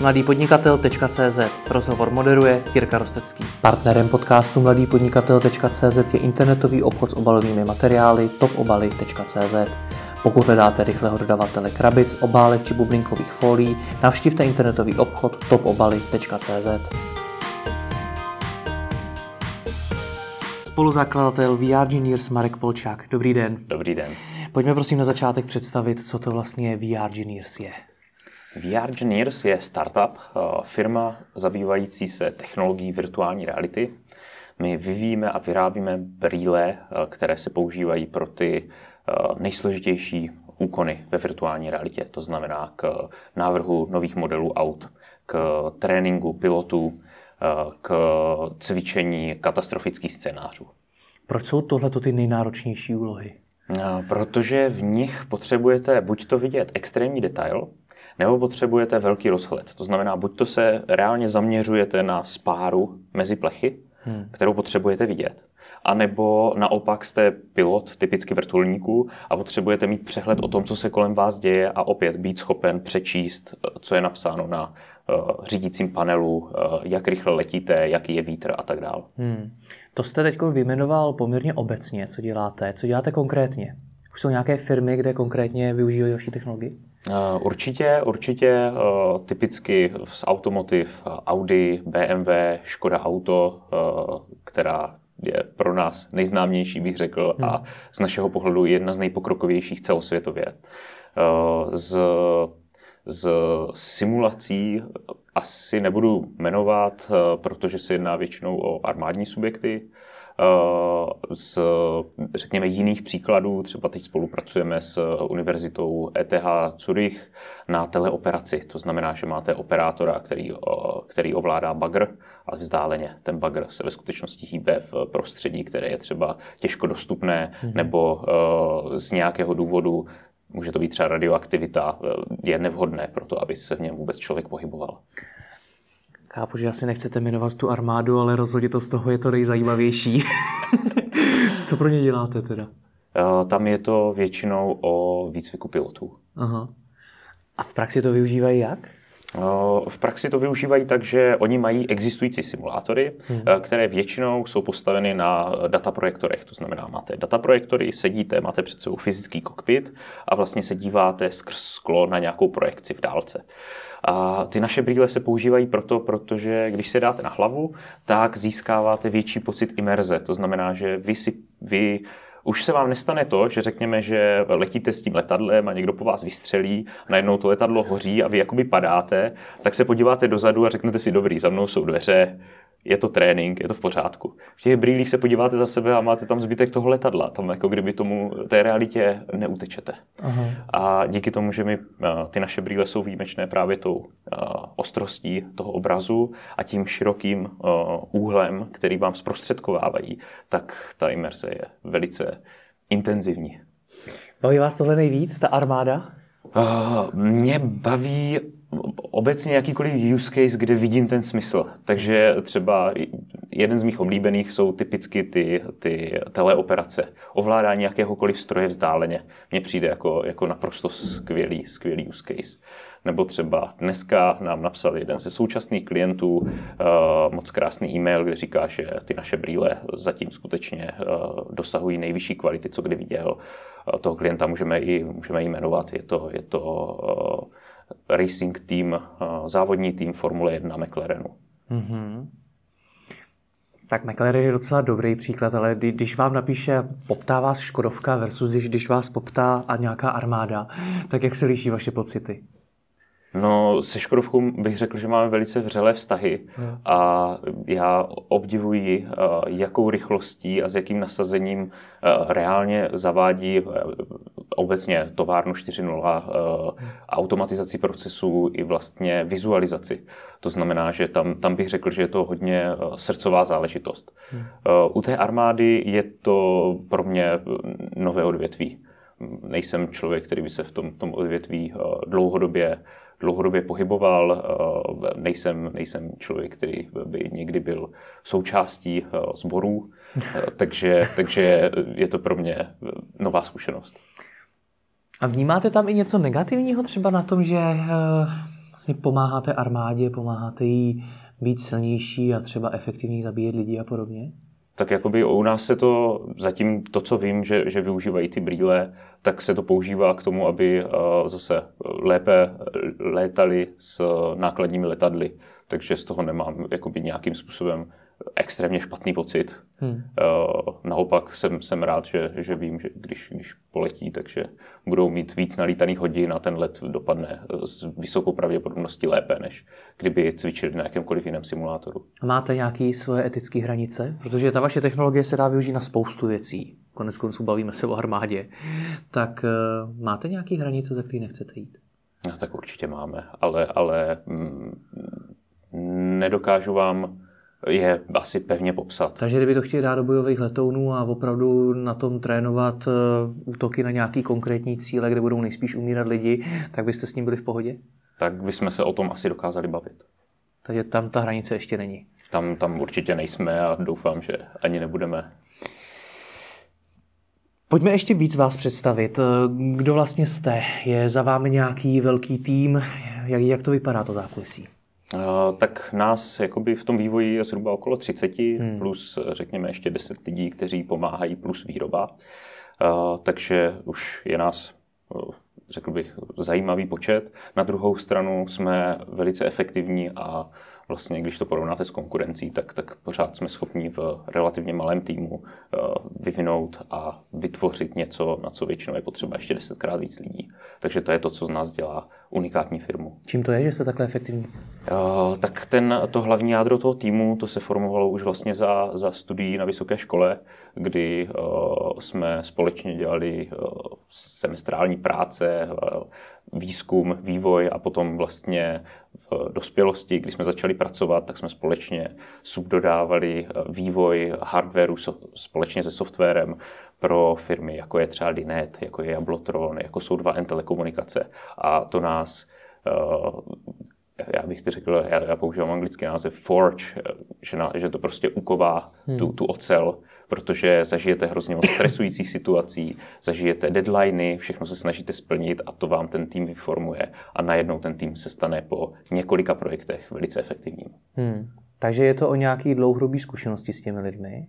mladýpodnikatel.cz Rozhovor moderuje Jirka Rostecký. Partnerem podcastu mladýpodnikatel.cz je internetový obchod s obalovými materiály topobaly.cz. Pokud hledáte rychlého dodavatele krabic, obálek či bublinkových folií, navštivte internetový obchod topobaly.cz. Spoluzakladatel VR Genius Marek Polčák. Dobrý den. Dobrý den. Pojďme prosím na začátek představit, co to vlastně VR Genius je. VR Engineers je startup, eh, firma zabývající se technologií virtuální reality. My vyvíjíme a vyrábíme brýle, eh, které se používají pro ty eh, nejsložitější úkony ve virtuální realitě. To znamená k návrhu nových modelů aut, k tréninku pilotů, k cvičení katastrofických scénářů. Proč jsou tohle ty nejnáročnější úlohy? Protože v nich potřebujete buď to vidět extrémní detail, nebo potřebujete velký rozhled. To znamená, buď to se reálně zaměřujete na spáru mezi plechy, hmm. kterou potřebujete vidět, a nebo naopak jste pilot, typicky vrtulníků, a potřebujete mít přehled o tom, co se kolem vás děje a opět být schopen přečíst, co je napsáno na uh, řídícím panelu, uh, jak rychle letíte, jaký je vítr a tak dále. Hmm. To jste teď vyjmenoval poměrně obecně, co děláte. Co děláte konkrétně? Už jsou nějaké firmy, kde konkrétně využívají vaši technologii? Eh, určitě, určitě eh, typicky z automotiv Audi, BMW, Škoda Auto, eh, která je pro nás nejznámější, bych řekl, hmm. a z našeho pohledu jedna z nejpokrokovějších celosvětově. Z, z simulací asi nebudu jmenovat, protože se jedná většinou o armádní subjekty, z, řekněme, jiných příkladů. Třeba teď spolupracujeme s univerzitou ETH Zurich na teleoperaci. To znamená, že máte operátora, který, který ovládá bagr, ale vzdáleně. Ten bagr se ve skutečnosti hýbe v prostředí, které je třeba těžko dostupné, mm-hmm. nebo z nějakého důvodu může to být třeba radioaktivita, je nevhodné pro to, aby se v něm vůbec člověk pohyboval. Chápu, že asi nechcete jmenovat tu armádu, ale rozhodně to z toho je to nejzajímavější. Co pro ně děláte teda? Eh, tam je to většinou o výcviku pilotů. Aha. A v praxi to využívají jak? Eh, v praxi to využívají tak, že oni mají existující simulátory, hmm. Eh, které většinou jsou postaveny na dataprojektorech. To znamená, máte dataprojektory, sedíte, máte před sebou fyzický kokpit a vlastně se díváte skrz sklo na nějakou projekci v dálce. A ty naše brýle se používají proto, protože když se dáte na hlavu, tak získáváte větší pocit imerze. To znamená, že vy si vy už se vám nestane to, že řekněme, že letíte s tím letadlem a někdo po vás vystřelí, najednou to letadlo hoří a vy jakoby padáte, tak se podíváte dozadu a řeknete si, dobrý, za mnou jsou dveře, je to trénink, je to v pořádku. V těch brýlích se podíváte za sebe a máte tam zbytek toho letadla, tam jako kdyby tomu té realitě neutečete. Aha. A díky tomu, že my ty naše brýle jsou výjimečné právě tou ostrostí toho obrazu a tím širokým úhlem, který vám zprostředkovávají, tak ta imerze je velice intenzivní. Baví vás tohle nejvíc, ta armáda? Uh, mě baví obecně jakýkoliv use case, kde vidím ten smysl. Takže třeba jeden z mých oblíbených jsou typicky ty, ty teleoperace. Ovládání jakéhokoliv stroje vzdáleně. Mně přijde jako, jako naprosto skvělý, skvělý use case. Nebo třeba dneska nám napsal jeden ze současných klientů uh, moc krásný e-mail, kde říká, že ty naše brýle zatím skutečně uh, dosahují nejvyšší kvality, co kdy viděl. Uh, toho klienta můžeme i, můžeme jmenovat. Je to, je to uh, racing tým, eh, závodní tým Formule 1 McLarenu. Mm-hmm. Tak McLaren je docela dobrý příklad, ale když vám napíše poptá vás Škodovka versus když vás poptá a nějaká armáda, tak jak se liší vaše pocity? No, se Škodovkou bych řekl, že máme velice vřelé vztahy hmm. a já obdivuji, eh, jakou rychlostí a s jakým nasazením eh, reálně zavádí eh, obecně továrnu 4.0 automatizaci procesů i vlastně vizualizaci. To znamená, že tam, tam bych řekl, že je to hodně srdcová záležitost. Hmm. U té armády je to pro mě nové odvětví. Nejsem člověk, který by se v tom, tom odvětví dlouhodobě dlouhodobě pohyboval, eh, nejsem, nejsem člověk, který by někdy byl součástí eh, sborů, eh, takže, takže je to pro mě nová zkušenost. A vnímáte tam i něco negativního třeba na tom, že vlastně pomáháte armádě, pomáháte jí být silnější a třeba efektivněji zabíjet lidi a podobně? Tak jakoby u nás se to, zatím to, co vím, že, že využívají ty brýle, tak se to používá k tomu, aby uh, zase lépe létali s nákladními letadly. Takže z toho nemám jakoby nějakým způsobem extrémně špatný pocit. Hmm. Uh, naopak jsem, jsem rád, že, že vím, že když, když poletí, takže budou mít víc nalítaných hodin a ten let dopadne s vysokou pravděpodobností lépe, než kdyby cvičili na jakémkoliv jiném simulátoru. Máte nějaké svoje etické hranice? Protože ta vaše technologie se dá využít na spoustu věcí. Konec konců bavíme se o armádě. Tak uh, máte nějaké hranice, za které nechcete jít? No, tak určitě máme, ale, ale mm, nedokážu vám je asi pevně popsat. Takže kdyby to chtěli dát do bojových letounů a opravdu na tom trénovat uh, útoky na nějaký konkrétní cíle, kde budou nejspíš umírat lidi, tak byste s ním byli v pohodě? Tak bychom se o tom asi dokázali bavit. Takže tam ta hranice ještě není. Tam, tam určitě nejsme a doufám, že ani nebudeme. Pojďme ještě víc vás představit. Kdo vlastně jste? Je za vámi nějaký velký tým? Jak, jak to vypadá to zákulisí? Tak nás jakoby v tom vývoji je zhruba okolo 30, hmm. plus řekněme ještě 10 lidí, kteří pomáhají, plus výroba. takže už je nás, řekl bych, zajímavý počet. Na druhou stranu jsme velice efektivní a vlastně, když to porovnáte s konkurencí, tak, tak pořád jsme schopni v relativně malém týmu uh, vyvinout a vytvořit něco, na co většinou je potřeba ještě desetkrát víc lidí. Takže to je to, co z nás dělá unikátní firmu. Čím to je, že jste takhle efektivní? Uh, tak ten, to hlavní jádro toho týmu, to se formovalo už vlastně za, za studií na vysoké škole, kdy uh, jsme společně dělali uh, semestrální práce, výzkum, vývoj a potom vlastně v dospělosti, když jsme začali pracovat, tak jsme společně subdodávali eh, vývoj hardwareu společně se softwarem pro firmy, jako je třeba Dinet, jako je Jablotron, jako jsou dva n telekomunikace. A to nás eh, já bych ti řekl, já, já používám anglický název forge, eh, že, na, že to prostě uková hmm. tu, tu ocel protože zažijete hrozně moc stresujících situací, zažijete deadliny, všechno se snažíte splnit a to vám ten tým vyformuje a najednou ten tým se stane po několika projektech velice efektivním. Hmm. Takže je to o nějaký dlouhodobý zkušenosti s těmi lidmi?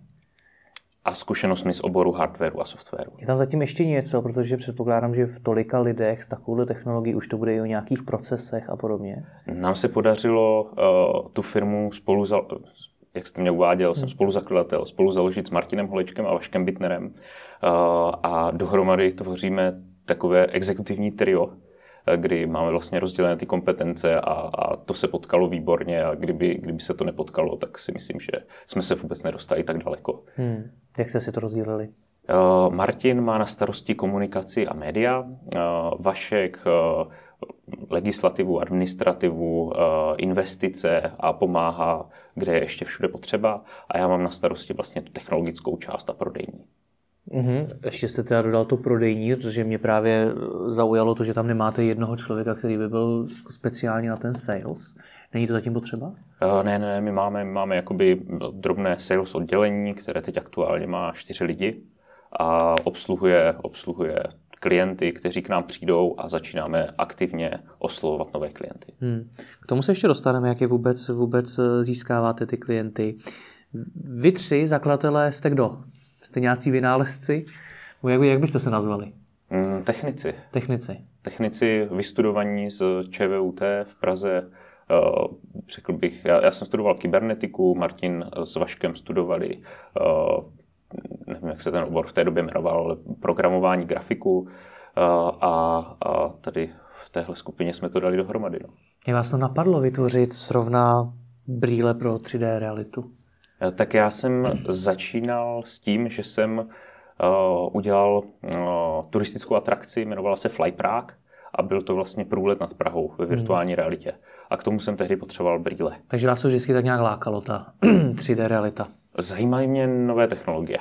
a zkušenostmi z oboru hardwareu a softwaru. Je tam zatím ještě něco, protože předpokládám, že v tolika lidech s takovouhle technologií už to bude i o nějakých procesech a podobně. Nám se podařilo uh, tu firmu spolu za, jak jste mě uváděl, jsem hmm. spoluzakladatel, spolu založit s Martinem Holečkem a Vaškem Bitnerem uh, a dohromady tvoříme takové exekutivní trio, eh, kdy máme vlastně rozdělené ty kompetence a, a to se potkalo výborně a kdyby, kdyby se to nepotkalo, tak si myslím, že jsme se vůbec nedostali tak daleko. Hmm. Jak jste si to rozdělili? Uh, Martin má na starosti komunikaci a média, uh, Vašek uh, legislativu, administrativu, eh, investice a pomáhá, kde je ještě všude potřeba. A já mám na starosti vlastně tu technologickou část a prodejní. Mm-hmm. Ještě jste teda dodal to prodejní, protože mě právě zaujalo to, že tam nemáte jednoho člověka, který by byl speciálně na ten sales. Není to zatím potřeba? Uh, ne, ne, my máme, máme jakoby drobné sales oddělení, které teď aktuálně má čtyři lidi a obsluhuje, obsluhuje klienty, kteří k nám přijdou a začínáme aktivně oslovovat nové klienty. Hmm. K tomu se ještě dostaneme, jak je vůbec, vůbec eh, získáváte ty klienty. Vy tři zakladatelé jste kdo? Jste nějací vynálezci? Jak, jak byste se nazvali? Hmm, technici. Technici. Technici vystudovaní z ČVUT v Praze. Uh, řekl bych, já, já jsem studoval kybernetiku, Martin s Vaškem studovali uh, nevím, jak se ten obor v té době jmenoval, ale programování grafiku a, a tady v téhle skupině jsme to dali dohromady. No. Jak vás to napadlo vytvořit srovna brýle pro 3D realitu? E, tak já jsem začínal s tím, že jsem uh, udělal uh, turistickou atrakci, jmenovala se Fly Prague a byl to vlastně průlet nad Prahou ve virtuální hmm. realitě. A k tomu jsem tehdy potřeboval brýle. Takže vás to vždycky tak nějak lákalo, ta 3D realita? Zajímají mě nové technologie.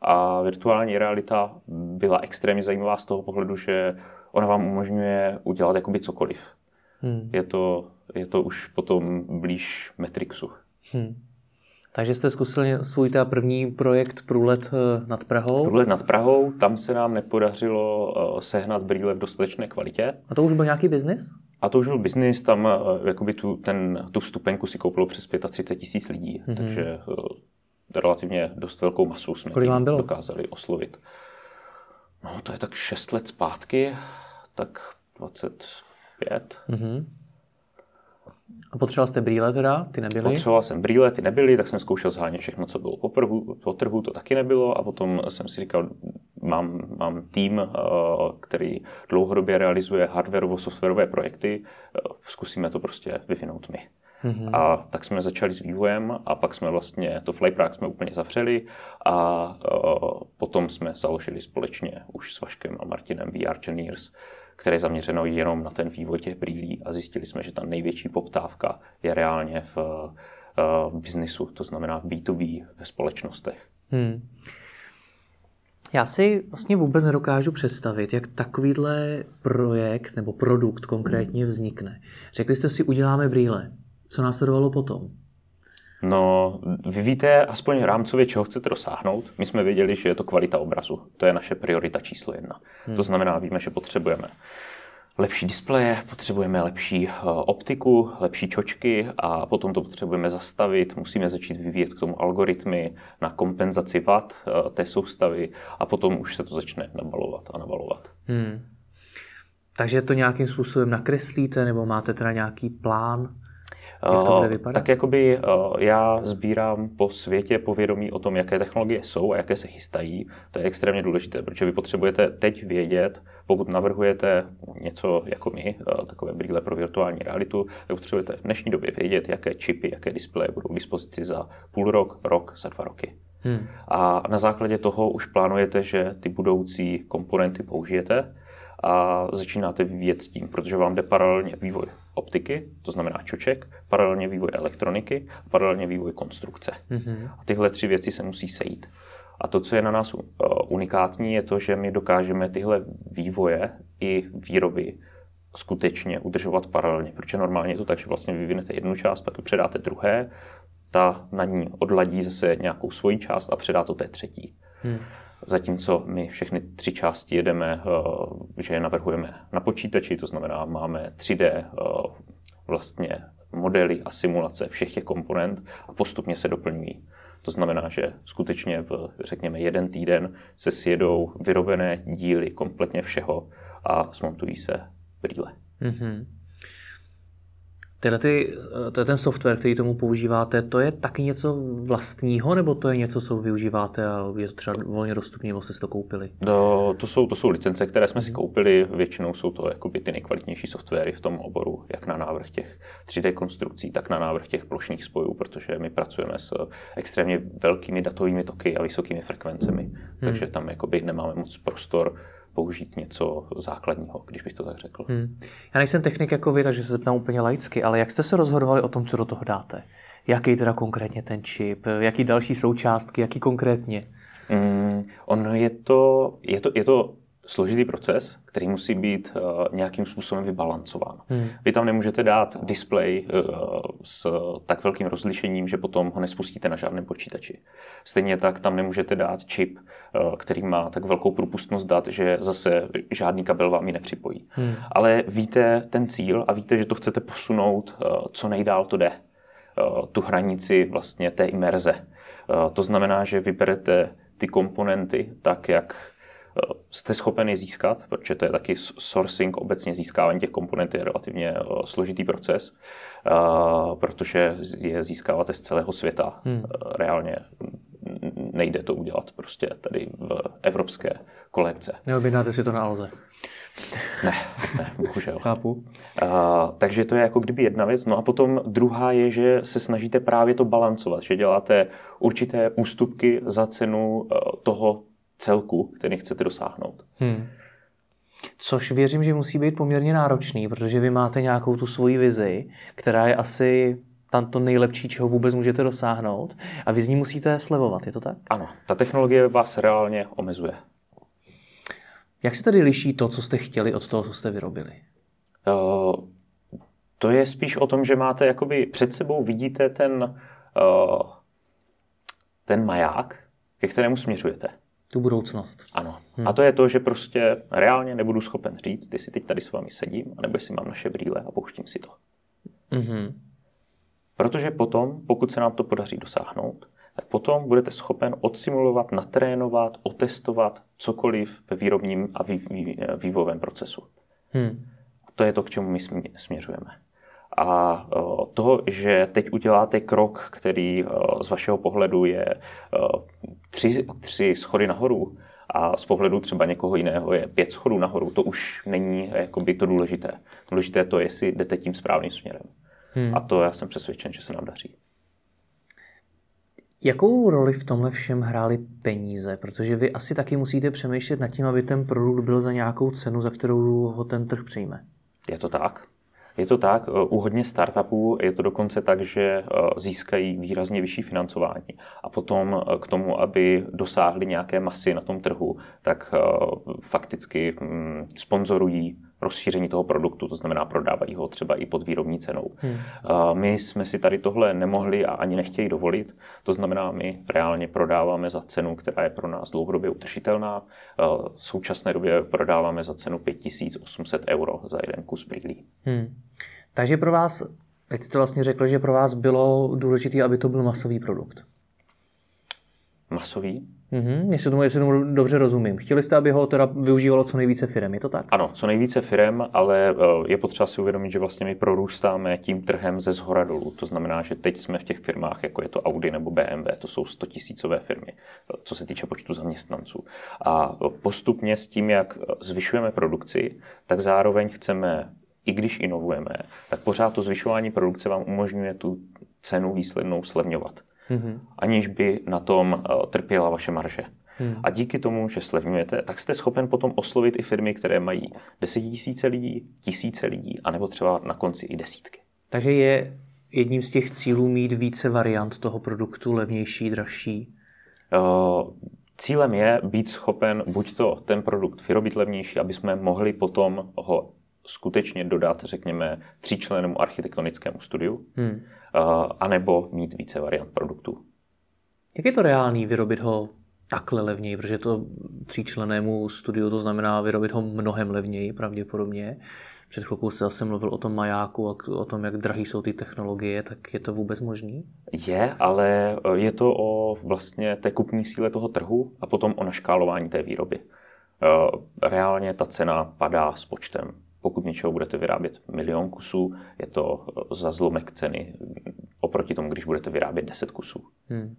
A virtuální realita byla extrémně zajímavá z toho pohledu, že ona vám umožňuje udělat jakoby cokoliv. Hmm. Je, to, je to už potom blíž Matrixu. Hmm. Takže jste zkusili svůj ta první projekt Průlet eh, nad Prahou? Průlet nad Prahou, tam se nám nepodařilo eh, sehnat brýle v dostatečné kvalitě. A to už byl nějaký biznis? A to už byl biznis, tam uh, jakoby tu, ten, tu vstupenku si koupilo přes 35 tisíc lidí, mm-hmm. takže relativně dost velkou masu jsme Kolik vám bylo? dokázali oslovit. No, to je tak 6 let zpátky, tak 25. Mm-hmm. A potřeboval jste brýle teda? Ty nebyly? Potřeboval jsem brýle, ty nebyly, tak jsem zkoušel zhánět všechno, co bylo po, prvu, po trhu, to taky nebylo a potom jsem si říkal, mám, mám tým, eh, který dlouhodobě realizuje hardwareovo softwarové projekty, eh, zkusíme to prostě vyvinout my. Mm-hmm. A tak jsme začali s vývojem a pak jsme vlastně to Flyprack jsme úplně zavřeli a uh, potom jsme založili společně už s Vaškem a Martinem VR Engineers, které je zaměřeno jenom na ten vývoj těch brýlí a zjistili jsme, že ta největší poptávka je reálně v, uh, v biznisu, to znamená v B2B ve společnostech. Hmm. Já si vlastně vůbec nedokážu představit, jak takovýhle projekt nebo produkt konkrétně vznikne. Řekli jste si, uděláme brýle. Co následovalo potom? No, vy víte aspoň rámcově, čeho chcete dosáhnout. My jsme věděli, že je to kvalita obrazu. To je naše priorita číslo jedna. Hmm. To znamená, víme, že potřebujeme lepší displeje, potřebujeme lepší eh, optiku, lepší čočky a potom to potřebujeme zastavit. Musíme začít vyvíjet k tomu algoritmy na kompenzaci vat eh, té soustavy a potom už se to začne nabalovat a nabalovat. Hmm. Takže to nějakým způsobem nakreslíte nebo máte teda nějaký plán? Jak vypadat? Tak jakoby já sbírám po světě povědomí o tom, jaké technologie jsou a jaké se chystají. To je extrémně důležité, protože vy potřebujete teď vědět, pokud navrhujete něco jako my, takové brýle pro virtuální realitu, tak potřebujete v dnešní době vědět, jaké čipy, jaké displeje budou k dispozici za půl rok, rok, za dva roky. Hmm. A na základě toho už plánujete, že ty budoucí komponenty použijete a začínáte vyvíjet s tím, protože vám jde paralelně vývoj optiky, to znamená čoček, paralelně vývoj elektroniky a paralelně vývoj konstrukce. Mm-hmm. A tyhle tři věci se musí sejít. A to, co je na nás uh, unikátní, je to, že my dokážeme tyhle vývoje i výroby skutečně udržovat paralelně, protože normálně je to tak, že vlastně vyvinete jednu část, pak ji předáte druhé, ta na ní odladí zase nějakou svoji část a předá to té třetí. Hmm. Zatímco my všechny tři části jedeme, eh, že je navrhujeme na počítači, to znamená, máme 3D eh, vlastně modely a simulace všech těch komponent a postupně se doplňují. To znamená, že skutečně v, řekněme, jeden týden se sjedou vyrobené díly kompletně všeho a smontují se brýle. Mm-hmm. Tyhle ty, to je ten software, který tomu používáte, to je taky něco vlastního, nebo to je něco, co využíváte a je to třeba volně dostupné, nebo jste si to koupili? No, to, jsou, to jsou licence, které jsme si mhm. koupili, většinou jsou to jakoby ty nejkvalitnější softwary v tom oboru, jak na návrh těch 3D konstrukcí, tak na návrh těch plošných spojů, protože my pracujeme s extrémně velkými datovými toky a vysokými frekvencemi, hmm. takže tam jakoby nemáme moc prostor použít něco základního, když bych to tak řekl. Hmm. Já nejsem technik jako vy, takže se zeptám úplně laicky, ale jak jste se rozhodovali o tom, co do toho dáte? Jaký teda konkrétně ten čip? Jaký další součástky? Jaký konkrétně? Hmm, ono je to, je to, je to složitý proces, který musí být uh, nějakým způsobem vybalancován. Hmm. Vy tam nemůžete dát display uh, s tak velkým rozlišením, že potom ho nespustíte na žádném počítači. Stejně tak tam nemůžete dát čip, uh, který má tak velkou propustnost dat, že zase žádný kabel vám ji nepřipojí. Hmm. Ale víte ten cíl a víte, že to chcete posunout, uh, co nejdál to jde. Uh, tu hranici vlastně té imerze. Uh, to znamená, že vyberete ty komponenty tak, jak jste schopen je získat, protože to je taky sourcing, obecně získávání těch komponent je relativně eh, složitý proces, eh, protože je získáváte z celého světa. Hmm. Eh, reálně nejde to udělat prostě tady v evropské kolekce. Neobjednáte si to na Alze? Ne, ne, bohužel. Chápu. Uh, takže to je jako kdyby jedna věc. No a potom druhá je, že se snažíte právě to balancovat, že děláte určité ústupky za cenu toho, celku, který chcete dosáhnout. Hmm. Což věřím, že musí být poměrně náročný, protože vy máte nějakou tu svoji vizi, která je asi tam to nejlepší, čeho vůbec můžete dosáhnout a vy z ní musíte slevovat, je to tak? Ano, ta technologie vás reálně omezuje. Jak se tedy liší to, co jste chtěli od toho, co jste vyrobili? Uh, to je spíš o tom, že máte jakoby před sebou vidíte ten, uh, ten maják, ke kterému směřujete. Tu budoucnost. Ano. Hmm. A to je to, že prostě reálně nebudu schopen říct, si teď tady s vámi sedím, anebo si mám naše brýle a pouštím si to. Mm-hmm. Protože potom, pokud se nám to podaří dosáhnout, tak potom budete schopen odsimulovat, natrénovat, otestovat cokoliv ve výrobním a vývojovém procesu. Hmm. To je to, k čemu my směřujeme. A to, že teď uděláte krok, který z vašeho pohledu je tři, tři schody nahoru, a z pohledu třeba někoho jiného je pět schodů nahoru, to už není jakoby to důležité. Důležité to je, jestli jdete tím správným směrem. Hmm. A to já jsem přesvědčen, že se nám daří. Jakou roli v tomhle všem hrály peníze? Protože vy asi taky musíte přemýšlet nad tím, aby ten produkt byl za nějakou cenu, za kterou ho ten trh přijme. Je to tak. Je to tak, u hodně startupů je to dokonce tak, že eh, získají výrazně vyšší financování. A potom eh, k tomu, aby dosáhli nějaké masy na tom trhu, tak eh, fakticky hm, sponzorují rozšíření toho produktu, to znamená prodávají ho třeba i pod výrobní cenou. Hmm. My jsme si tady tohle nemohli a ani nechtějí dovolit, to znamená, my reálně prodáváme za cenu, která je pro nás dlouhodobě utržitelná. V současné době prodáváme za cenu 5800 euro za jeden kus brýlí. Hmm. Takže pro vás, teď jste vlastně řekl, že pro vás bylo důležité, aby to byl masový produkt. Masový? Mm-hmm, jestli, tomu, jestli tomu dobře rozumím. Chtěli jste, aby ho teda využívalo co nejvíce firm, je to tak? Ano, co nejvíce firm, ale eh, je potřeba si uvědomit, že vlastně my prorůstáme tím trhem ze zhora dolů. To znamená, že teď jsme v těch firmách, jako je to Audi nebo BMW, to jsou 100 tisícové firmy, eh, co se týče počtu zaměstnanců. A postupně s tím, jak zvyšujeme produkci, tak zároveň chceme i když inovujeme, tak pořád to zvyšování produkce vám umožňuje tu cenu výslednou slevňovat mm-hmm. aniž by na tom eh, trpěla vaše marže. Hmm. A díky tomu, že slevňujete, tak jste schopen potom oslovit i firmy, které mají desetitisíce lidí, tisíce lidí, anebo třeba na konci i desítky. Takže je jedním z těch cílů mít více variant toho produktu, levnější, dražší? Uh, cílem je být schopen buď to ten produkt vyrobit levnější, aby jsme mohli potom ho skutečně dodat, řekněme, tříčlennému architektonickému studiu, hmm. Anebo mít více variant produktů. Jak je to reálný vyrobit ho takhle levněji, protože to tříčlenému studiu to znamená vyrobit ho mnohem levněji pravděpodobně. Před chvilkou se zase mluvil o tom majáku a o tom, jak drahý jsou ty technologie, tak je to vůbec možný? Je, ale je to o vlastně té kupní síle toho trhu a potom o naškálování té výroby. Reálně ta cena padá s počtem pokud něčeho budete vyrábět milion kusů, je to eh, za zlomek ceny oproti tomu, když budete vyrábět 10 kusů. Hmm.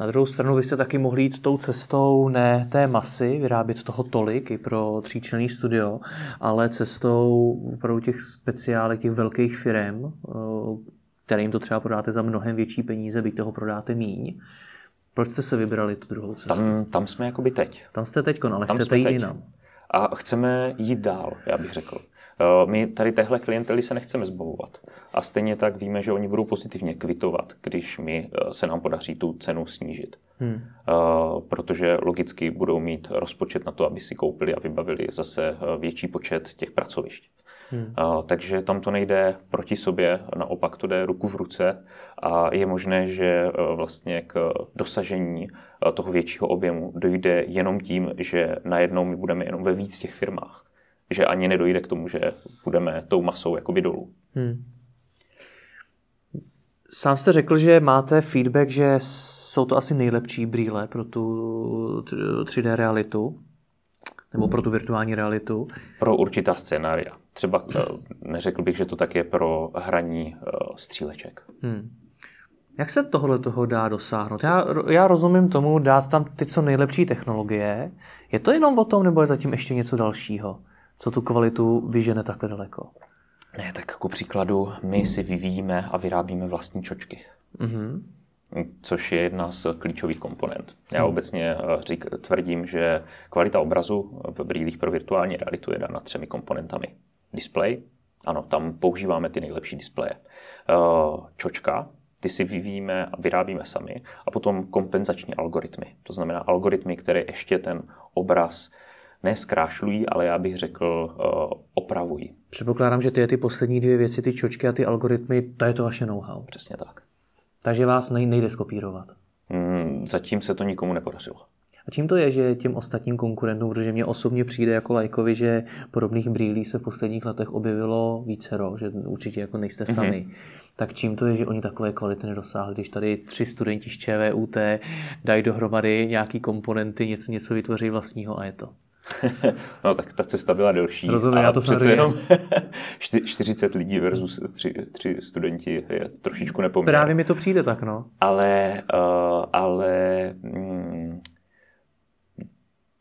Na druhou stranu vy jste taky mohli jít tou cestou ne té masy, vyrábět toho tolik i pro tříčlený studio, ale cestou pro těch speciálek, těch velkých firm, eh, kterým to třeba prodáte za mnohem větší peníze, byť toho prodáte míň. Proč jste se vybrali tu druhou cestu? Tam, tam jsme jakoby teď. Tam jste teď, ale tam chcete jít jinam a chceme jít dál, já bych řekl. Eh, my tady téhle klientely se nechceme zbavovat. A stejně tak víme, že oni budou pozitivně kvitovat, když mi eh, se nám podaří tu cenu snížit. Hmm. Eh, protože logicky budou mít rozpočet na to, aby si koupili a vybavili zase větší počet těch pracovišť. Hmm. Takže tam to nejde proti sobě, naopak to jde ruku v ruce a je možné, že vlastně k dosažení toho většího objemu dojde jenom tím, že najednou my budeme jenom ve víc těch firmách. Že ani nedojde k tomu, že budeme tou masou jakoby dolů. Hmm. Sám jste řekl, že máte feedback, že jsou to asi nejlepší brýle pro tu 3D realitu, nebo pro tu virtuální realitu. Pro určitá scénária. Třeba neřekl bych, že to tak je pro hraní stříleček. Hmm. Jak se tohle toho dá dosáhnout? Já, já rozumím tomu dát tam ty co nejlepší technologie. Je to jenom o tom, nebo je zatím ještě něco dalšího, co tu kvalitu vyžene takhle daleko? Ne, tak ku příkladu, my si vyvíjíme a vyrábíme vlastní čočky. Mm-hmm. Což je jedna z klíčových komponent. Já hmm. obecně eh, řík, tvrdím, že kvalita obrazu v brýlích pro virtuální realitu je dána třemi komponentami. Display, ano, tam používáme ty nejlepší displeje. Eh, čočka, ty si vyvíjíme a vyrábíme sami. A potom kompenzační algoritmy. To znamená algoritmy, které ještě ten obraz neskrášlují, ale já bych řekl uh, opravují. Předpokládám, že ty, ty poslední dvě věci, ty čočky a ty algoritmy, to je to vaše know-how. Přesně tak. Takže vás nejde skopírovat. Mm, zatím se to nikomu nepodařilo. A čím to je, že těm ostatním konkurentům, protože mě osobně přijde jako lajkovi, že podobných brýlí se v posledních letech objevilo vícero, že určitě jako nejste mhm. sami. Mm-hmm. Tak čím to je, že oni takové kvality nedosáhli, když tady tři studenti z ČVUT dají dohromady nějaký komponenty, něco, něco vytvoří vlastního a je to. no tak ta cesta byla delší. Rozumím, já to přece jenom 40 lidí versus tři, tři studenti je trošičku nepoměr. Právě mi to přijde tak, no. Ale, uh, ale mm,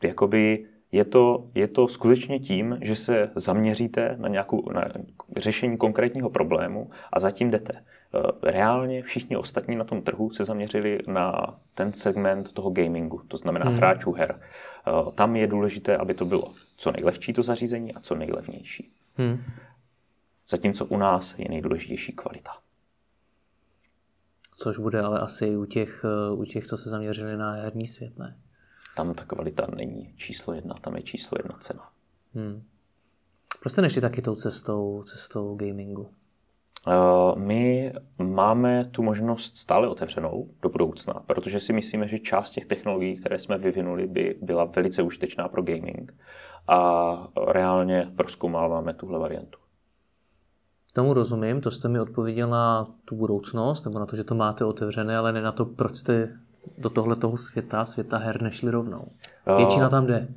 jakoby je to, je to skutečně tím, že se zaměříte na nějakou na řešení konkrétního problému a zatím jdete. Eh, reálně všichni ostatní na tom trhu se zaměřili na ten segment toho gamingu, to znamená hmm. hráčů her. Eh, tam je důležité, aby to bylo co nejlehčí to zařízení a co nejlevnější. Hmm. Zatímco u nás je nejdůležitější kvalita. Což bude ale asi u těch, eh, u těch, co se zaměřili na herní svět, ne? Tam ta kvalita není číslo jedna, tam je číslo jedna cena. Hmm. Proč jste nešli taky tou cestou, cestou gamingu? Uh, my máme tu možnost stále otevřenou do budoucna, protože si myslíme, že část těch technologií, které jsme vyvinuli, by byla velice užitečná pro gaming a reálně proskoumáváme tuhle variantu. Tomu rozumím, to jste mi odpověděl na tu budoucnost, nebo na to, že to máte otevřené, ale ne na to, proč jste do tohle toho světa, světa her nešli rovnou. Většina tam jde.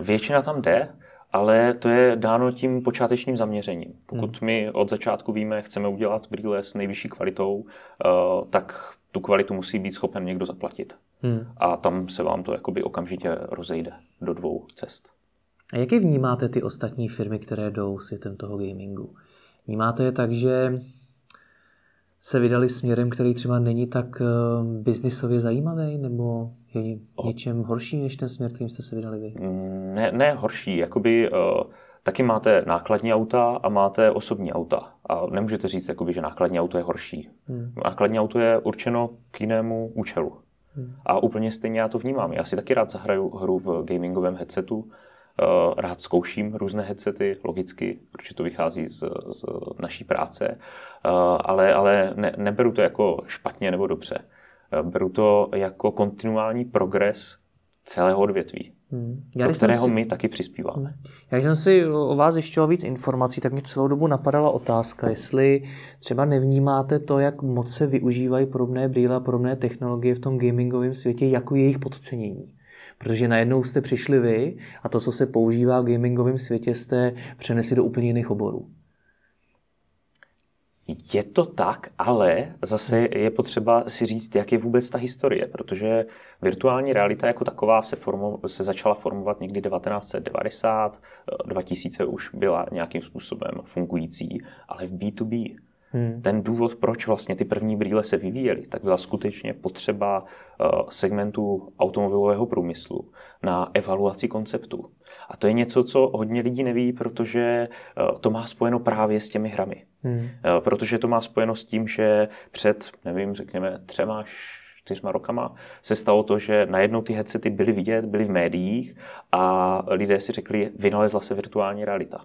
Většina tam jde, ale to je dáno tím počátečním zaměřením. Pokud hmm. my od začátku víme, chceme udělat brýle s nejvyšší kvalitou, eh, tak tu kvalitu musí být schopen někdo zaplatit. Hmm. A tam se vám to jakoby okamžitě rozejde do dvou cest. A jak je vnímáte ty ostatní firmy, které jdou světem toho gamingu? Vnímáte je tak, že se vydali směrem, který třeba není tak uh, biznisově zajímavý, nebo je něčem horší než ten směr, kterým jste se vydali vy? Mm, ne, ne horší, jakoby uh, taky máte nákladní auta a máte osobní auta. A nemůžete říct, jakoby, že nákladní auto je horší. Hmm. Nákladní auto je určeno k jinému účelu. Hmm. A úplně stejně já to vnímám. Já si taky rád zahraju hru v gamingovém headsetu, Eh, rád zkouším různé headsety, logicky, protože to vychází z, z naší práce, eh, ale, ale ne, neberu to jako špatně nebo dobře. Eh, beru to jako kontinuální progres celého odvětví, hmm. Já, do kterého si... my taky přispíváme. Já jsem si o vás zjišťoval víc informací, tak mě celou dobu napadala otázka, jestli třeba nevnímáte to, jak moc se využívají podobné brýle a podobné technologie v tom gamingovém světě, jako jejich podcenění. Protože najednou jste přišli vy a to, co se používá v gamingovém světě, jste přenesli do úplně jiných oborů. Je to tak, ale zase je potřeba si říct, jak je vůbec ta historie, protože virtuální realita jako taková se, formo, se začala formovat někdy 1990, 2000 už byla nějakým způsobem fungující, ale v B2B Hmm. Ten důvod, proč vlastně ty první brýle se vyvíjely, tak byla skutečně potřeba eh, segmentu automobilového průmyslu na evaluaci konceptu. A to je něco, co hodně lidí neví, protože eh, to má spojeno právě s těmi hrami. Hmm. Eh, protože to má spojeno s tím, že před, nevím, řekněme, třema, čtyřma rokama se stalo to, že najednou ty headsety byly vidět, byly v médiích a lidé si řekli, vynalezla se virtuální realita.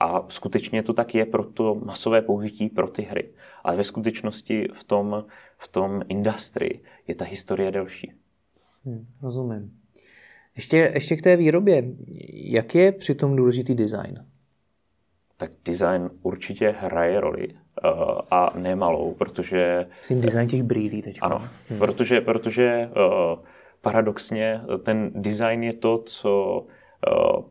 A skutečně to tak je pro to masové použití pro ty hry. Ale ve skutečnosti v tom, v tom industrii je ta historie delší. Hmm, rozumím. Ještě, ještě k té výrobě. Jak je přitom důležitý design? Tak design určitě hraje roli uh, a nemalou, protože... Myslím design těch brýlí teď. Ano, hmm. protože, protože uh, paradoxně ten design je to, co uh,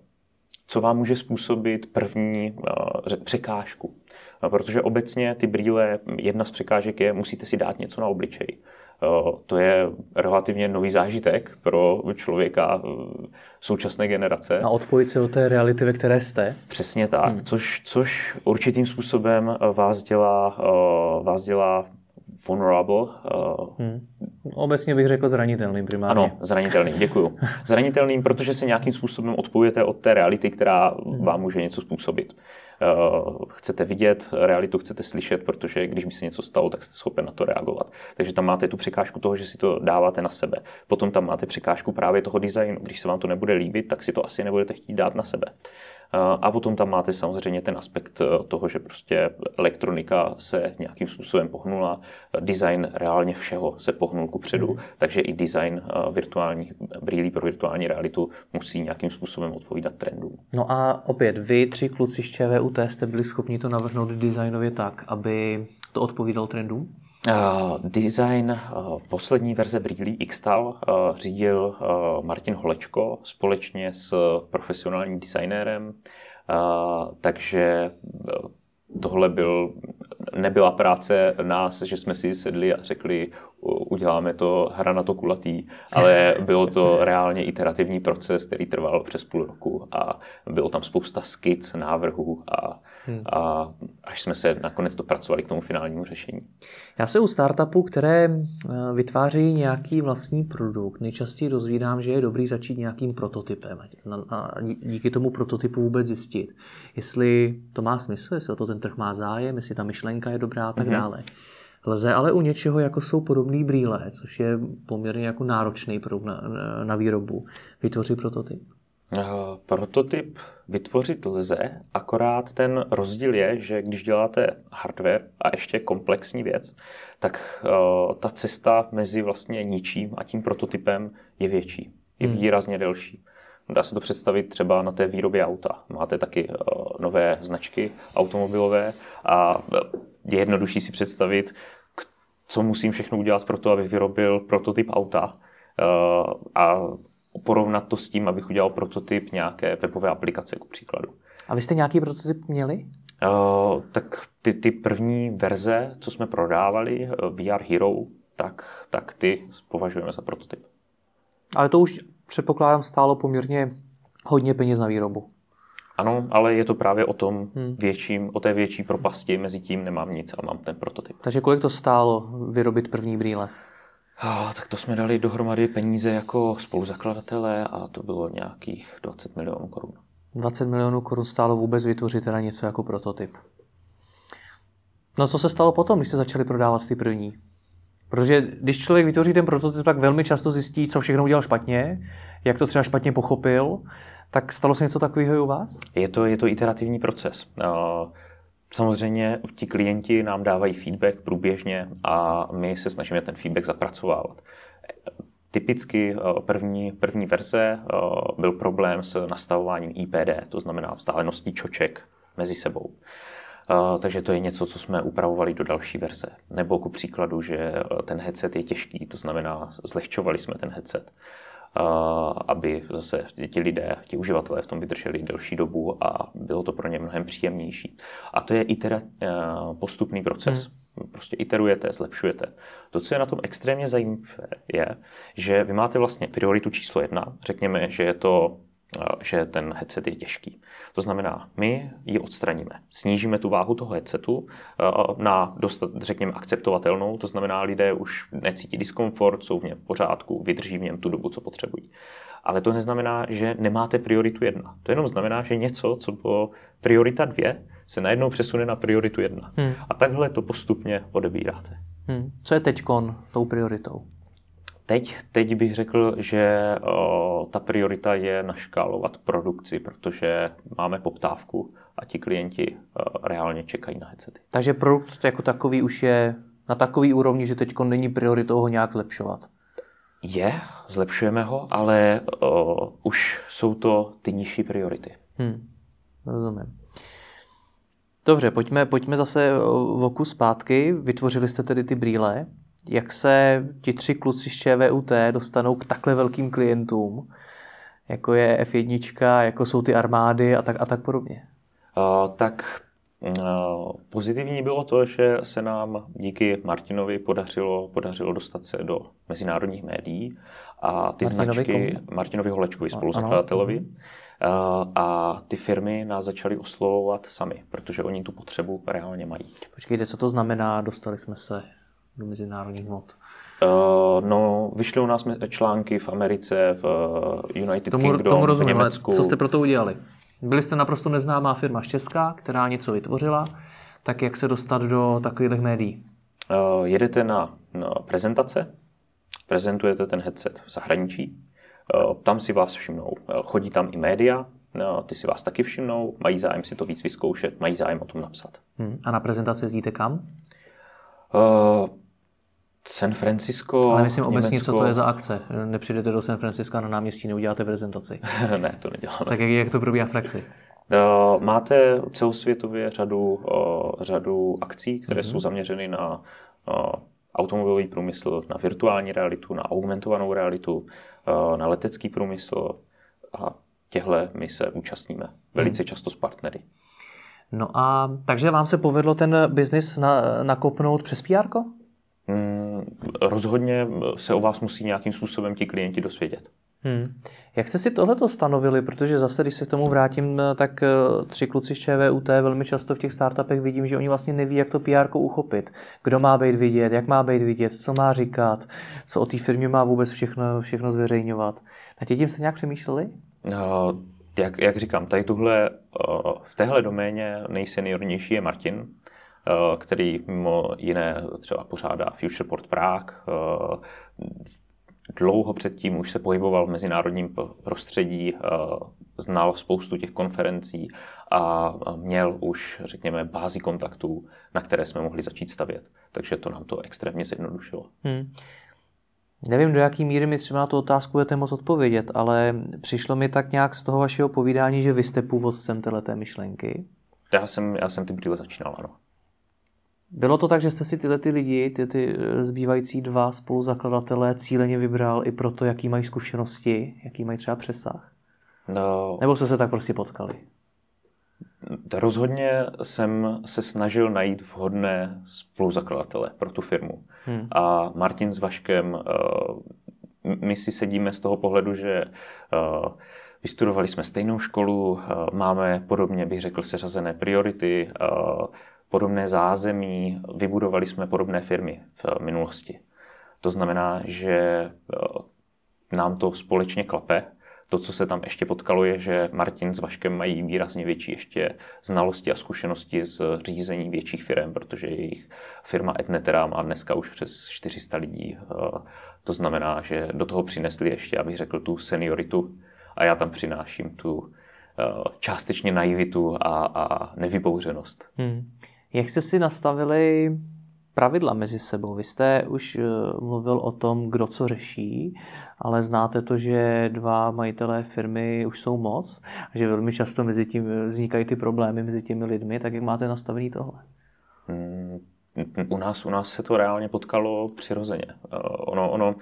co vám může způsobit první uh, překážku. Uh, protože obecně ty brýle, jedna z překážek je, musíte si dát něco na obličej. Uh, to je relativně nový zážitek pro člověka současné generace. A odpojit se od té reality, ve které jste. Přesně tak, hmm. což, což určitým způsobem vás dělá, vás dělá vulnerable. Uh, hmm. Obecně bych řekl zranitelným primárně. Ano, zranitelným, děkuju. Zranitelným, protože se nějakým způsobem odpojujete od té reality, která hmm. vám může něco způsobit. Uh, chcete vidět realitu, chcete slyšet, protože když mi se něco stalo, tak jste schopen na to reagovat. Takže tam máte tu překážku toho, že si to dáváte na sebe. Potom tam máte překážku právě toho designu. Když se vám to nebude líbit, tak si to asi nebudete chtít dát na sebe. A potom tam máte samozřejmě ten aspekt toho, že prostě elektronika se nějakým způsobem pohnula, design reálně všeho se pohnul ku předu, mm. takže i design virtuálních brýlí pro virtuální realitu musí nějakým způsobem odpovídat trendům. No a opět, vy tři kluci z ČVUT jste byli schopni to navrhnout designově tak, aby to odpovídal trendům? Uh, design uh, poslední verze brýlí Xtal uh, řídil Martin Holečko společně s profesionálním designérem, takže tohle byl, nebyla práce nás, že jsme si sedli a řekli, uděláme to hra na to kulatý, ale bylo to reálně iterativní proces, který trval přes půl roku a bylo tam spousta skic, návrhů a, hmm. a až jsme se nakonec dopracovali k tomu finálnímu řešení. Já se u startupů, které eh, vytvářejí nějaký vlastní produkt, nejčastěji dozvídám, že je dobrý začít nějakým prototypem a díky tomu prototypu vůbec zjistit, jestli to má smysl, jestli o to ten trh má zájem, jestli ta myšlenka je dobrá a tak mm-hmm. dále. Lze ale u něčeho, jako jsou podobné brýle, což je poměrně jako náročný produkt na, na výrobu, vytvořit prototyp? Uh, prototyp vytvořit lze, akorát ten rozdíl je, že když děláte hardware a ještě komplexní věc, tak uh, ta cesta mezi vlastně ničím a tím prototypem je větší, je hmm. výrazně delší. Dá se to představit třeba na té výrobě auta. Máte taky uh, nové značky automobilové a je jednodušší si představit, co musím všechno udělat pro to, abych vyrobil prototyp auta a porovnat to s tím, abych udělal prototyp nějaké webové aplikace, k příkladu. A vy jste nějaký prototyp měli? Uh, tak ty, ty první verze, co jsme prodávali, VR Hero, tak, tak ty považujeme za prototyp. Ale to už předpokládám stálo poměrně hodně peněz na výrobu. Ano, ale je to právě o tom hmm. větším, o té větší propasti, mezi tím nemám nic a mám ten prototyp. Takže kolik to stálo vyrobit první brýle? Oh, tak to jsme dali dohromady peníze jako spoluzakladatelé a to bylo nějakých 20 milionů korun. 20 milionů korun stálo vůbec vytvořit teda něco jako prototyp. No co se stalo potom, když jste začali prodávat ty první? Protože když člověk vytvoří ten prototyp, tak velmi často zjistí, co všechno udělal špatně, jak to třeba špatně pochopil. Tak stalo se něco takového i u vás? Je to, je to iterativní proces. Samozřejmě ti klienti nám dávají feedback průběžně a my se snažíme ten feedback zapracovávat. Typicky první, první verze byl problém s nastavováním IPD, to znamená vzdáleností čoček mezi sebou. Takže to je něco, co jsme upravovali do další verze. Nebo ku příkladu, že ten headset je těžký, to znamená, zlehčovali jsme ten headset aby zase ti lidé, ti uživatelé v tom vydrželi delší dobu a bylo to pro ně mnohem příjemnější. A to je itera, eh, postupný proces. Hmm. Prostě iterujete, zlepšujete. To, co je na tom extrémně zajímavé, je, že vy máte vlastně prioritu číslo jedna. Řekněme, že je to že ten headset je těžký. To znamená, my ji odstraníme. Snížíme tu váhu toho headsetu na dostat, řekněme, akceptovatelnou, to znamená, lidé už necítí diskomfort, jsou v něm v pořádku, vydrží v něm tu dobu, co potřebují. Ale to neznamená, že nemáte prioritu jedna. To jenom znamená, že něco, co bylo priorita dvě, se najednou přesune na prioritu jedna. Hmm. A takhle to postupně odebíráte. Hmm. Co je teď tou prioritou? Teď, teď bych řekl, že o, ta priorita je naškálovat produkci, protože máme poptávku a ti klienti o, reálně čekají na headsety. Takže produkt jako takový už je na takový úrovni, že teď není prioritou ho nějak zlepšovat. Je, zlepšujeme ho, ale o, už jsou to ty nižší priority. Hmm, rozumím. Dobře, pojďme, pojďme zase v oku zpátky. Vytvořili jste tedy ty brýle jak se ti tři kluci z ČVUT dostanou k takhle velkým klientům, jako je F1, jako jsou ty armády a tak, a tak podobně? Uh, tak uh, pozitivní bylo to, že se nám díky Martinovi podařilo, podařilo dostat se do mezinárodních médií a ty Martinovi značky komu? Martinovi Holečkovi, spoluzakladatelovi. Uh, a ty firmy nás začaly oslovovat sami, protože oni tu potřebu reálně mají. Počkejte, co to znamená, dostali jsme se do mezinárodních mod? Uh, no, vyšly u nás články v Americe, v eh, United tomu, Kingdom, tomu rozumím, v Německu. Co jste pro to udělali? Byli jste naprosto neznámá firma z Česka, která něco vytvořila, tak jak se dostat do takových médií? Uh, jedete na, na prezentace, prezentujete ten headset v zahraničí, uh, tam si vás všimnou. Chodí tam i média, no, ty si vás taky všimnou, mají zájem si to víc vyzkoušet, mají zájem o tom napsat. Hmm. A na prezentaci jezdíte kam? Uh, San Francisco, Ale myslím obecně, Německo. co to je za akce. Nepřijdete do San Francisca na náměstí, neuděláte prezentaci. ne, to neděláme. Tak jak, jak to probíhá v praxi? Uh, máte celosvětově řadu, řadu akcí, které mm-hmm. jsou zaměřeny na automobilový průmysl, na virtuální realitu, na augmentovanou realitu, na letecký průmysl a těhle my se účastníme velice hmm. často s partnery. No a takže vám se povedlo ten biznis na, nakopnout přes PR? Hmm, rozhodně se o vás musí nějakým způsobem ti klienti dosvědět. Hmm. Jak jste si tohleto stanovili? Protože zase, když se k tomu vrátím, tak eh, tři kluci z ČVUT velmi často v těch startupech vidím, že oni vlastně neví, jak to PR uchopit. Kdo má být vidět, jak má být vidět, co má říkat, co o té firmě má vůbec všechno, všechno zveřejňovat. Na tím jste nějak přemýšleli? No, jak, jak říkám, tady tuhle, eh, v téhle doméně nejseniornější je Martin, který mimo jiné třeba pořádá Futureport Prague, dlouho předtím už se pohyboval v mezinárodním prostředí, eh, znal spoustu těch konferencí a měl už, řekněme, bázi kontaktů, na které jsme mohli začít stavět. Takže to nám to extrémně zjednodušilo. Hmm. Nevím, do jaký míry mi třeba na tu otázku budete moc odpovědět, ale přišlo mi tak nějak z toho vašeho povídání, že vy jste původcem této myšlenky. Já jsem, já jsem ty brýle začínal, ano. Bylo to tak, že jste si tyhle ty lidi, ty, ty eh, zbývající dva spoluzakladatelé cíleně vybral i proto, jaký mají zkušenosti, jaký mají třeba přesah? No, Nebo jste se tak prostě potkali? Rozhodně jsem se snažil najít vhodné spoluzakladatele pro tu firmu. Hmm. A Martin s Vaškem, eh, my si sedíme z toho pohledu, že eh, vystudovali jsme stejnou školu, máme podobně, bych řekl, seřazené priority, podobné zázemí, vybudovali jsme podobné firmy v minulosti. To znamená, že eh, nám to společně klape. To, co se tam ještě potkalo, je, že Martin s Vaškem mají výrazně větší ještě znalosti a zkušenosti z řízení větších firm, protože jejich firma Etnetera má dneska už přes 400 lidí. Eh, to znamená, že do toho přinesli ještě, abych řekl, tu senioritu a já tam přináším tu eh, částečně naivitu a, a nevybouřenost. Hmm. Jak jste si nastavili pravidla mezi sebou? Vy jste už eh, mluvil o tom, kdo co řeší, ale znáte to, že dva majitelé firmy už jsou moc a že velmi často mezi tím eh, vznikají ty problémy mezi těmi lidmi, tak jak máte nastavený tohle? Hmm, u nás, u nás se to reálně potkalo přirozeně. Eh, ono, ono,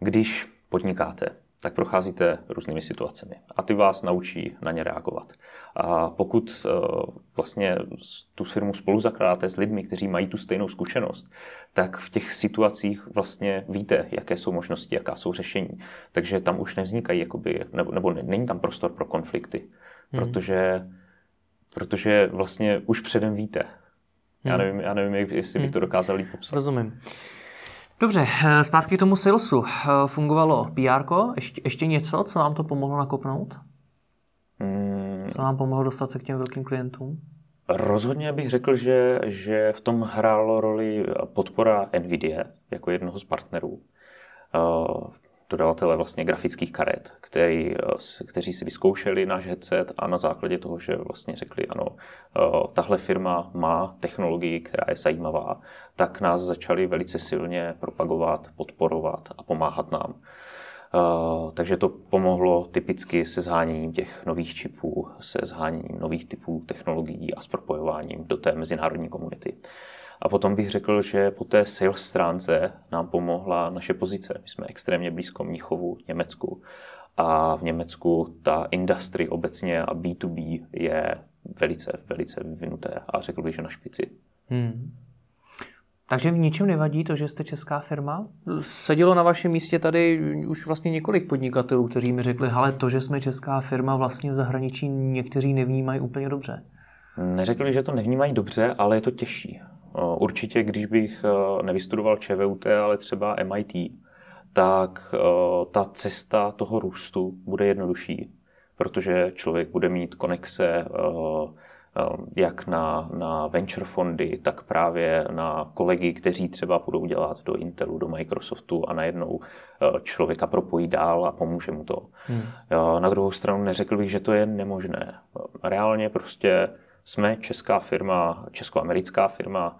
když podnikáte, tak procházíte různými situacemi a ty vás naučí na ně reagovat. A pokud eh, vlastně tu firmu spolu zakládáte s lidmi, kteří mají tu stejnou zkušenost, tak v těch situacích vlastně víte, jaké jsou možnosti, jaká jsou řešení. Takže tam už nevznikají, jakoby, nebo, nebo není tam prostor pro konflikty, hmm. protože, protože vlastně už předem víte. Já hmm. nevím, já nevím jestli bych hmm. to dokázal líp popsat. Rozumím. Dobře, eh, zpátky k tomu salesu. Eh, fungovalo PR, ještě, ještě něco, co nám to pomohlo nakopnout? Hmm. Co nám pomohlo dostat se k těm velkým klientům? Rozhodně bych řekl, že, že v tom hrálo roli podpora NVIDIA jako jednoho z partnerů. Eh, dodavatele vlastně grafických karet, který, kteří si vyzkoušeli náš headset a na základě toho, že vlastně řekli, ano, tahle firma má technologii, která je zajímavá, tak nás začali velice silně propagovat, podporovat a pomáhat nám. Takže to pomohlo typicky se zháněním těch nových čipů, se zháněním nových typů technologií a s propojováním do té mezinárodní komunity. A potom bych řekl, že po té sales stránce nám pomohla naše pozice. My jsme extrémně blízko Mnichovu, Německu. A v Německu ta industry obecně a B2B je velice, velice vyvinuté a řekl bych, že na špici. Hmm. Takže v ničem nevadí to, že jste česká firma? Sedělo na vašem místě tady už vlastně několik podnikatelů, kteří mi řekli, ale to, že jsme česká firma, vlastně v zahraničí někteří nevnímají úplně dobře. Neřekli, že to nevnímají dobře, ale je to těžší. Určitě, když bych e, nevystudoval ČVUT, ale třeba MIT, tak e, ta cesta toho růstu bude jednodušší, protože člověk bude mít konexe, jak na, na venture fondy, tak právě na kolegy, kteří třeba budou dělat do Intelu, do Microsoftu a najednou člověka propojí dál a pomůže mu to. Hmm. Na druhou stranu neřekl bych, že to je nemožné. Reálně prostě jsme česká firma, českoamerická firma,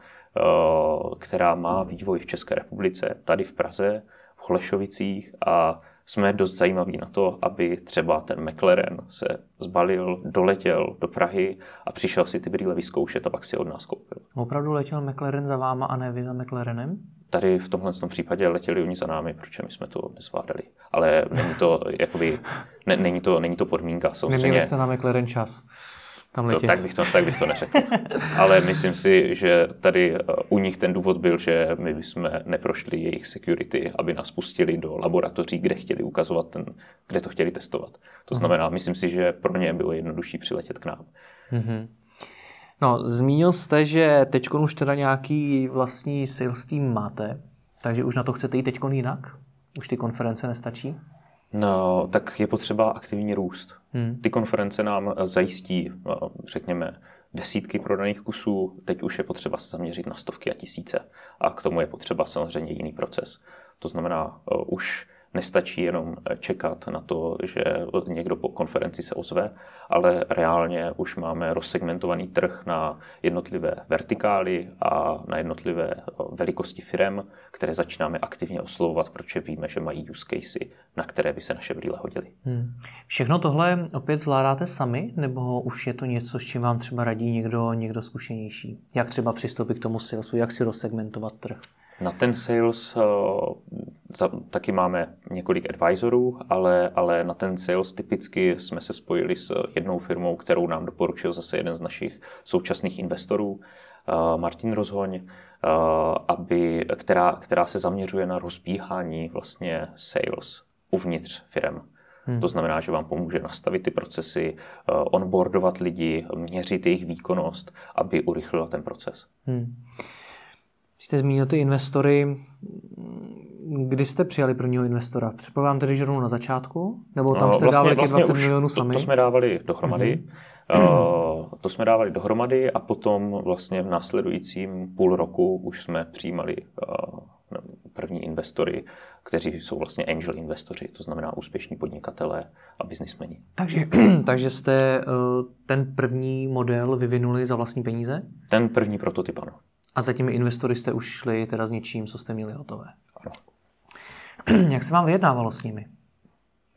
která má vývoj v České republice, tady v Praze, v Chlešovicích a jsme dost zajímaví na to, aby třeba ten McLaren se zbalil, doletěl do Prahy a přišel si ty brýle vyzkoušet a pak si od nás koupil. Opravdu letěl McLaren za váma a ne vy za McLarenem? Tady v tomhle případě letěli oni za námi, protože my jsme to nezvládali. Ale není to, jakoby, ne, není to, není to podmínka. Samozřejmě. Neměli jste na McLaren čas tam letět. To, tak, bych to, tak bych to neřekl. Ale myslím si, že tady uh, u nich ten důvod byl, že my bychom neprošli jejich security, aby nás pustili do laboratoří, kde chtěli ukazovat ten, kde to chtěli testovat. To mhm. znamená, myslím si, že pro ně bylo jednodušší přiletět k nám. Mm-hmm. No, zmínil jste, že teď už teda nějaký vlastní sales team máte, takže už na to chcete jít teď jinak? Už ty konference nestačí? No, tak je potřeba aktivní růst. Hmm. Ty konference nám eh, zajistí, eh, řekněme, desítky prodaných kusů, teď už je potřeba se zaměřit na stovky a tisíce. A k tomu je potřeba samozřejmě jiný proces. To znamená, uh, už nestačí jenom čekat na to, že někdo po konferenci se ozve, ale reálně už máme rozsegmentovaný trh na jednotlivé vertikály a na jednotlivé velikosti firm, které začínáme aktivně oslovovat, protože víme, že mají use casey, na které by se naše brýle hodily. Hmm. Všechno tohle opět zvládáte sami, nebo už je to něco, s čím vám třeba radí někdo, někdo zkušenější? Jak třeba přistoupit k tomu salesu, jak si rozsegmentovat trh? Na ten sales uh, taky máme několik advisorů, ale, ale na ten sales typicky jsme se spojili s jednou firmou, kterou nám doporučil zase jeden z našich současných investorů, uh, Martin Rozhoň, uh, aby, která, která se zaměřuje na rozbíhání vlastně sales uvnitř firm. Hmm. To znamená, že vám pomůže nastavit ty procesy, onboardovat lidi, měřit jejich výkonnost, aby urychlila ten proces. Hmm. Jste zmínil ty investory. Kdy jste přijali prvního investora? Předpokládám tedy, že rovnou na začátku? Nebo tam no, jste vlastně, dávali vlastně 20 milionů sami? To, to jsme dávali dohromady. Mm-hmm. Uh, to jsme dávali dohromady a potom vlastně v následujícím půl roku už jsme přijímali uh, první investory, kteří jsou vlastně angel investoři, to znamená úspěšní podnikatelé a biznismeni. Takže, takže jste uh, ten první model vyvinuli za vlastní peníze? Ten první prototyp, ano. A za těmi investory jste už šli teda s něčím, co jste měli hotové. Jak se vám vyjednávalo s nimi?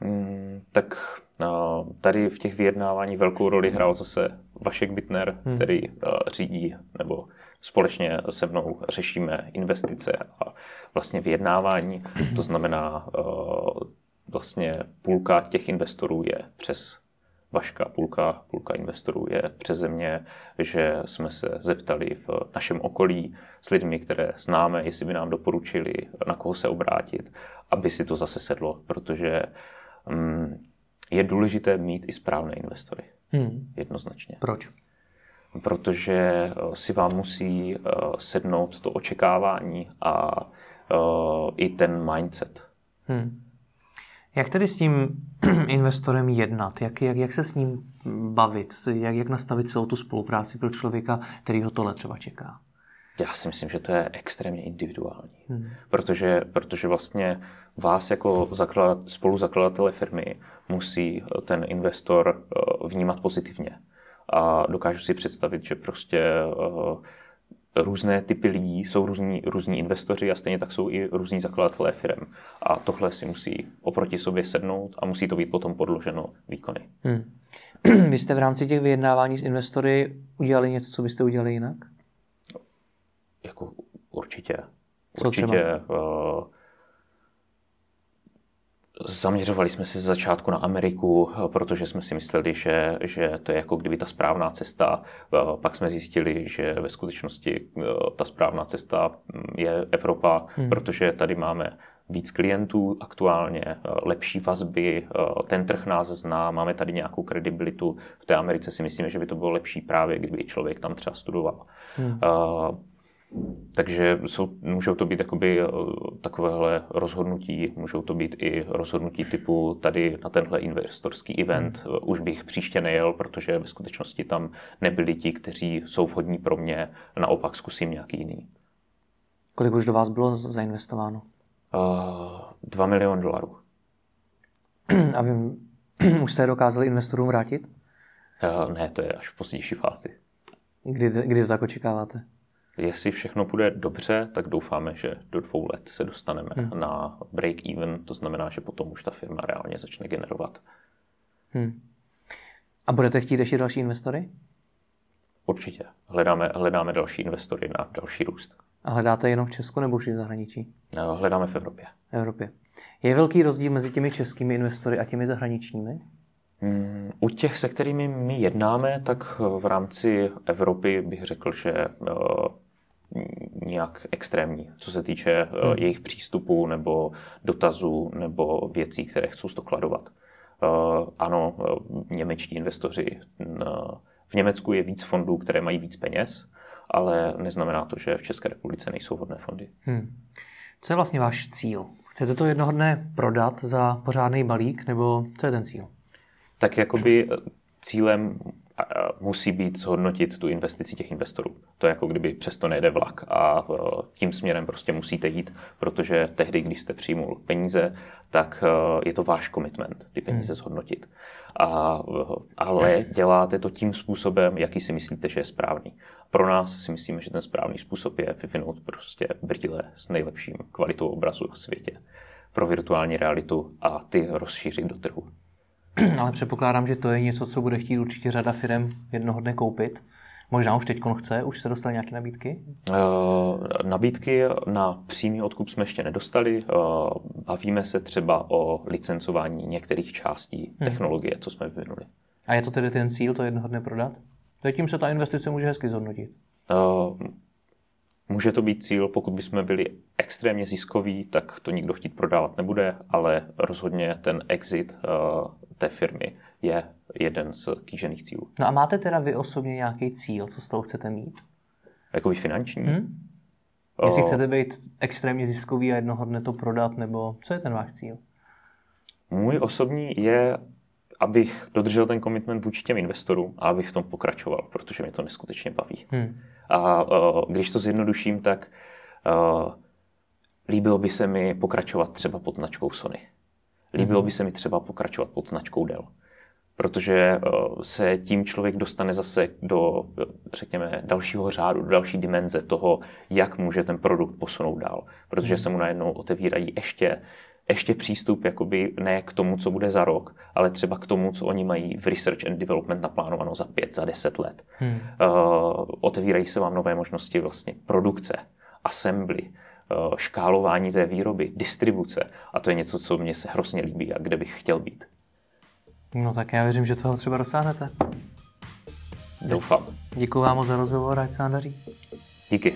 Hmm, tak no, tady v těch vyjednávání velkou roli hrál zase Vašek Bitner, hmm. který uh, řídí nebo společně se mnou řešíme investice a vlastně vyjednávání. To znamená, uh, vlastně půlka těch investorů je přes Vaška, půlka, půlka investorů je přeze mě, že jsme se zeptali v našem okolí s lidmi, které známe, jestli by nám doporučili, na koho se obrátit, aby si to zase sedlo, protože um, je důležité mít i správné investory. Hmm. Jednoznačně. Proč? Protože eh, si vám musí uh, sednout to očekávání a uh, i ten mindset. Hmm. Jak tedy s tím investorem jednat? Jak, jak, jak se s ním bavit? Jak, jak nastavit celou tu spolupráci pro člověka, který ho tohle třeba čeká? Já si myslím, že to je extrémně individuální. Hmm. Protože, protože vlastně vás jako zaklad, spoluzakladatele firmy musí ten investor eh, vnímat pozitivně. A dokážu si představit, že prostě eh, různé typy lidí, jsou různí, různí investoři a stejně tak jsou i různí zakladatelé firm. A tohle si musí oproti sobě sednout a musí to být potom podloženo výkony. Hmm. Vy jste v rámci těch vyjednávání s investory udělali něco, co byste udělali jinak? Jako určitě. Co určitě. Třeba? Uh, Zaměřovali jsme se z začátku na Ameriku, protože jsme si mysleli, že, že to je jako kdyby ta správná cesta. Pak jsme zjistili, že ve skutečnosti eh, ta správná cesta mm, je Evropa, hmm. protože tady máme víc klientů aktuálně, eh, lepší vazby, ten trh nás zná, máme tady nějakou kredibilitu. V té Americe si myslíme, že by to bylo lepší právě, kdyby člověk tam třeba studoval. Hmm. Takže jsou, můžou to být jakoby eh, takovéhle rozhodnutí, můžou to být i rozhodnutí typu tady na tenhle investorský event hmm. už bych příště nejel, protože ve skutečnosti tam nebyli ti, kteří jsou vhodní pro mě, naopak zkusím nějaký jiný. Kolik už do vás bylo zainvestováno? Uh, 2 miliony dolarů. A vy už jste dokázali investorům vrátit? Uh, ne, to je až v pozdější fázi. Kdy, kdy to tak očekáváte? Jestli všechno bude dobře, tak doufáme, že do dvou let se dostaneme hmm. na break-even, to znamená, že potom už ta firma reálně začne generovat. Hmm. A budete chtít ještě další investory? Určitě. Hledáme, hledáme další investory na další růst. A hledáte jenom v Česku nebo už i v zahraničí? No, hledáme v Evropě. V Evropě. Je velký rozdíl mezi těmi českými investory a těmi zahraničními? U těch, se kterými my jednáme, tak v rámci Evropy bych řekl, že uh, nějak extrémní, co se týče uh, hmm. jejich přístupu nebo dotazů nebo věcí, které chcou stokladovat. Uh, ano, němečtí investoři, v Německu je víc fondů, které mají víc peněz, ale neznamená to, že v České republice nejsou hodné fondy. Hmm. Co je vlastně váš cíl? Chcete to jednoho dne prodat za pořádný balík, nebo co je ten cíl? Tak jakoby cílem musí být zhodnotit tu investici těch investorů. To je jako kdyby přesto nejde vlak a tím směrem prostě musíte jít, protože tehdy, když jste přijmul peníze, tak je to váš commitment ty peníze hmm. zhodnotit. A, ale děláte to tím způsobem, jaký si myslíte, že je správný. Pro nás si myslíme, že ten správný způsob je vyvinout prostě brýle s nejlepším kvalitou obrazu na světě pro virtuální realitu a ty rozšířit do trhu. Ale předpokládám, že to je něco, co bude chtít určitě řada firm jednoho dne koupit. Možná už teď chce, už se dostali nějaké nabídky? Uh, nabídky na přímý odkup jsme ještě nedostali. Uh, bavíme se třeba o licencování některých částí hmm. technologie, co jsme vyvinuli. A je to tedy ten cíl to jednoho dne prodat? tím se ta investice může hezky zhodnotit. Uh, může to být cíl, pokud bychom byli extrémně ziskoví, tak to nikdo chtít prodávat nebude, ale rozhodně ten exit uh, té firmy je jeden z kýžených cílů. No a máte teda vy osobně nějaký cíl, co z toho chcete mít? Jakoby finanční? Hmm? Jestli chcete být extrémně ziskový a jednoho dne to prodat, nebo co je ten váš cíl? Můj osobní je, abych dodržel ten komitment vůči těm investorům a abych v tom pokračoval, protože mě to neskutečně baví. Hmm. A uh, když to zjednoduším, tak uh, líbilo by se mi pokračovat třeba pod značkou Sony. Líbilo hmm by se mi třeba pokračovat pod značkou Dell. Protože uh, se tím člověk dostane zase do, řekněme, dalšího řádu, do další dimenze toho, jak může ten produkt posunout dál. Protože hmm se mu najednou otevírají ještě ještě přístup jakoby ne k tomu, co bude za rok, ale třeba k tomu, co oni mají v research and development naplánováno za pět, za deset let. Hmm. Uh, otevírají se vám nové možnosti vlastně produkce, assembly, škálování té výroby, distribuce. A to je něco, co mě se hrozně líbí a kde bych chtěl být. No tak já věřím, že toho třeba dosáhnete. Doufám. Děkuji vám za rozhovor, ať se vám daří. Díky.